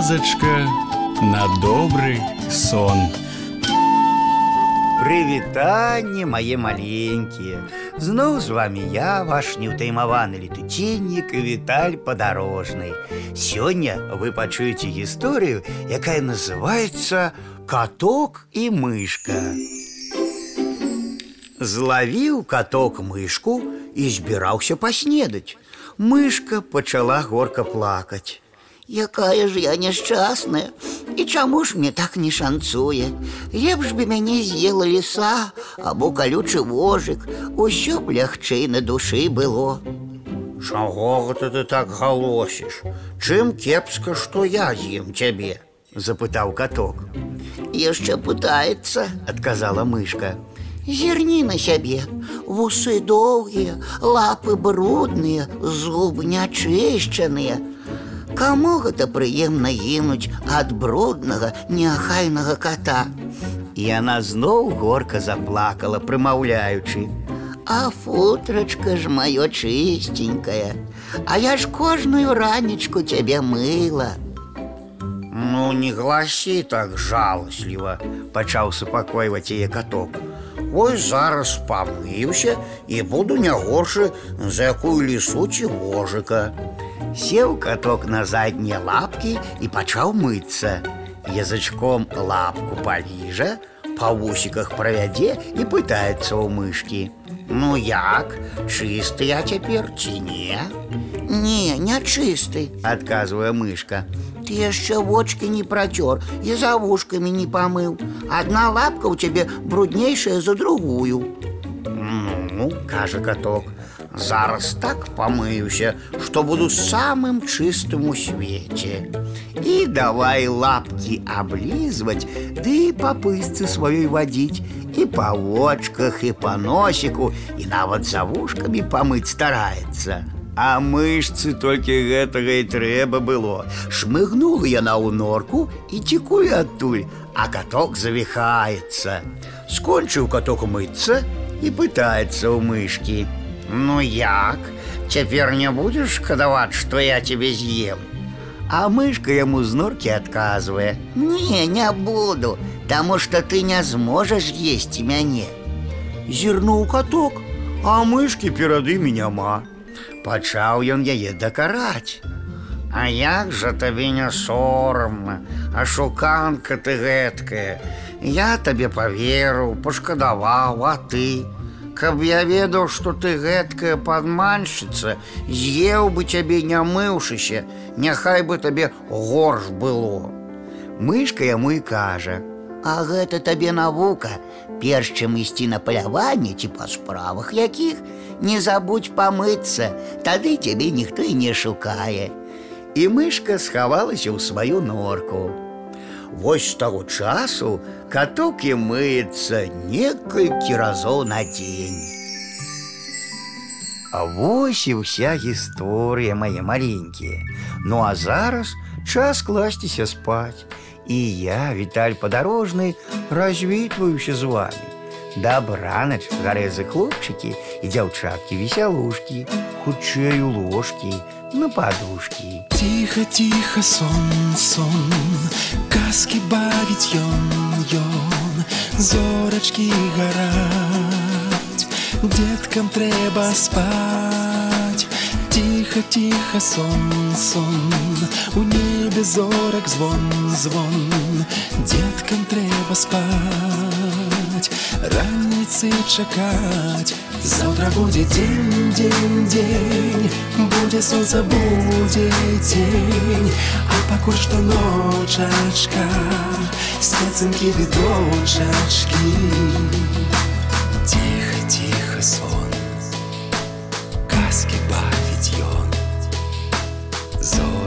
казачка на добрый сон. Прывітанне мае маленькія Зноў з вами я ваш неўтаймаваны летуценнік Віталь падарожны Сёння вы пачуеце гісторыю, якая называется каток і мышка Злавіў каток мышку і збіраўся паснедаць Мышка пачала горка плакаць Якая ж я няшчасная І чаму ж мне так не шанцуе Лепш бы мяне з'ела ліса або калючы вожык Усё б лягчэй на душы было Чаго гэта ты так галосіш Чым кепска, што я з'ем цябе запытаў каток Яшчэ пытаецца адказала мышка Зірні на сябе Вусы доўгія, лапы брудныя, зубы нячышчаныя Каму гэта прыемна гінуць ад бруднага неахайнага кота Яна зноў горка заплакала, прымаўляючы А футрачка ж маё чыстенькая А я ж кожную ранечку цябе мыла Ну не гласі так жаласліва пачаў супакойваць яе каток Вось зараз памыўся і буду не горшы за якую лісу ці вожыка Сеў каток на заднія лапкі і пачаў мыцца. Язычком лапку паліжа, па вусіках правядзе і пытаецца ў мышкі. Ну як, чысты я цяпер ці не? Не, не чысты, адказвае мышка. Ты яшчэ вочки не працёр і за вушкамі не памыў. Адна лапка ў цябе бруднейшая за другую. Ну, кажа каток, Зараз так памыюся, што буду самым чыстым у свеце. І давай лапкі аблізваць, ды па пысцы сваёй вадзіць, і па вочках, і па носіку, і нават за вушкамі памыць стараецца. А мышцы толькі гэтага і трэба было. Шмыгнула яна ў норку і цікуе адтуль, а каток завіхаецца. Скончыў каток мыцца і пытаецца ў мышкі. Ну як? Цяпер не будзеш шкадаваць, што я тебе з'ем. А мышка яму з норкі адказвае: « Не, не буду, таму што ты не зможаш есці мяне. Зірнуў каток, а мышкі перад імі няма. Пачаў ён яе дакараць. А як жа табе не сорамна, а шуканка ты гэткая. Я табе паверыў, пашкадаваў, а ты, Каб я ведаў, што ты гэткая падманшчыца, з'еў бы цябе не мыўшыся, няхай бы табе горш было. Мышка яму і кажа: « А гэта табе навука, перш чым ісці на паляванне ці па справах якіх, не забудь памыцца, тады цябе ніхто і не шукае. І мышка схавалася ў сваю норку. Вось з таго часу каток і мыецца некалькі разоў на дзень. А вось і ўся гісторыя мае маленькія. Ну а зараз час класціся спаць. І я, Віталь падарожны, развітваюся з вами. Дабранач, гарэзы хлопчыкі і дзяўчаткі весялушкі, хутчэй у ложкі, на подушки Тихо-тихо сон, сон Казки бавіць ён, ён Зорачкі гараць Деткам трэба спаць Тихо-тихо сон, сон У небе зорак звон, звон Деткам трэба спаць Раніцы чакаць Завтра будет день, день, день Будет солнце, будет день А пакуль што ночачка Спецынкі відочачкі Тихо, тихо сон Казки бавіць ён Зор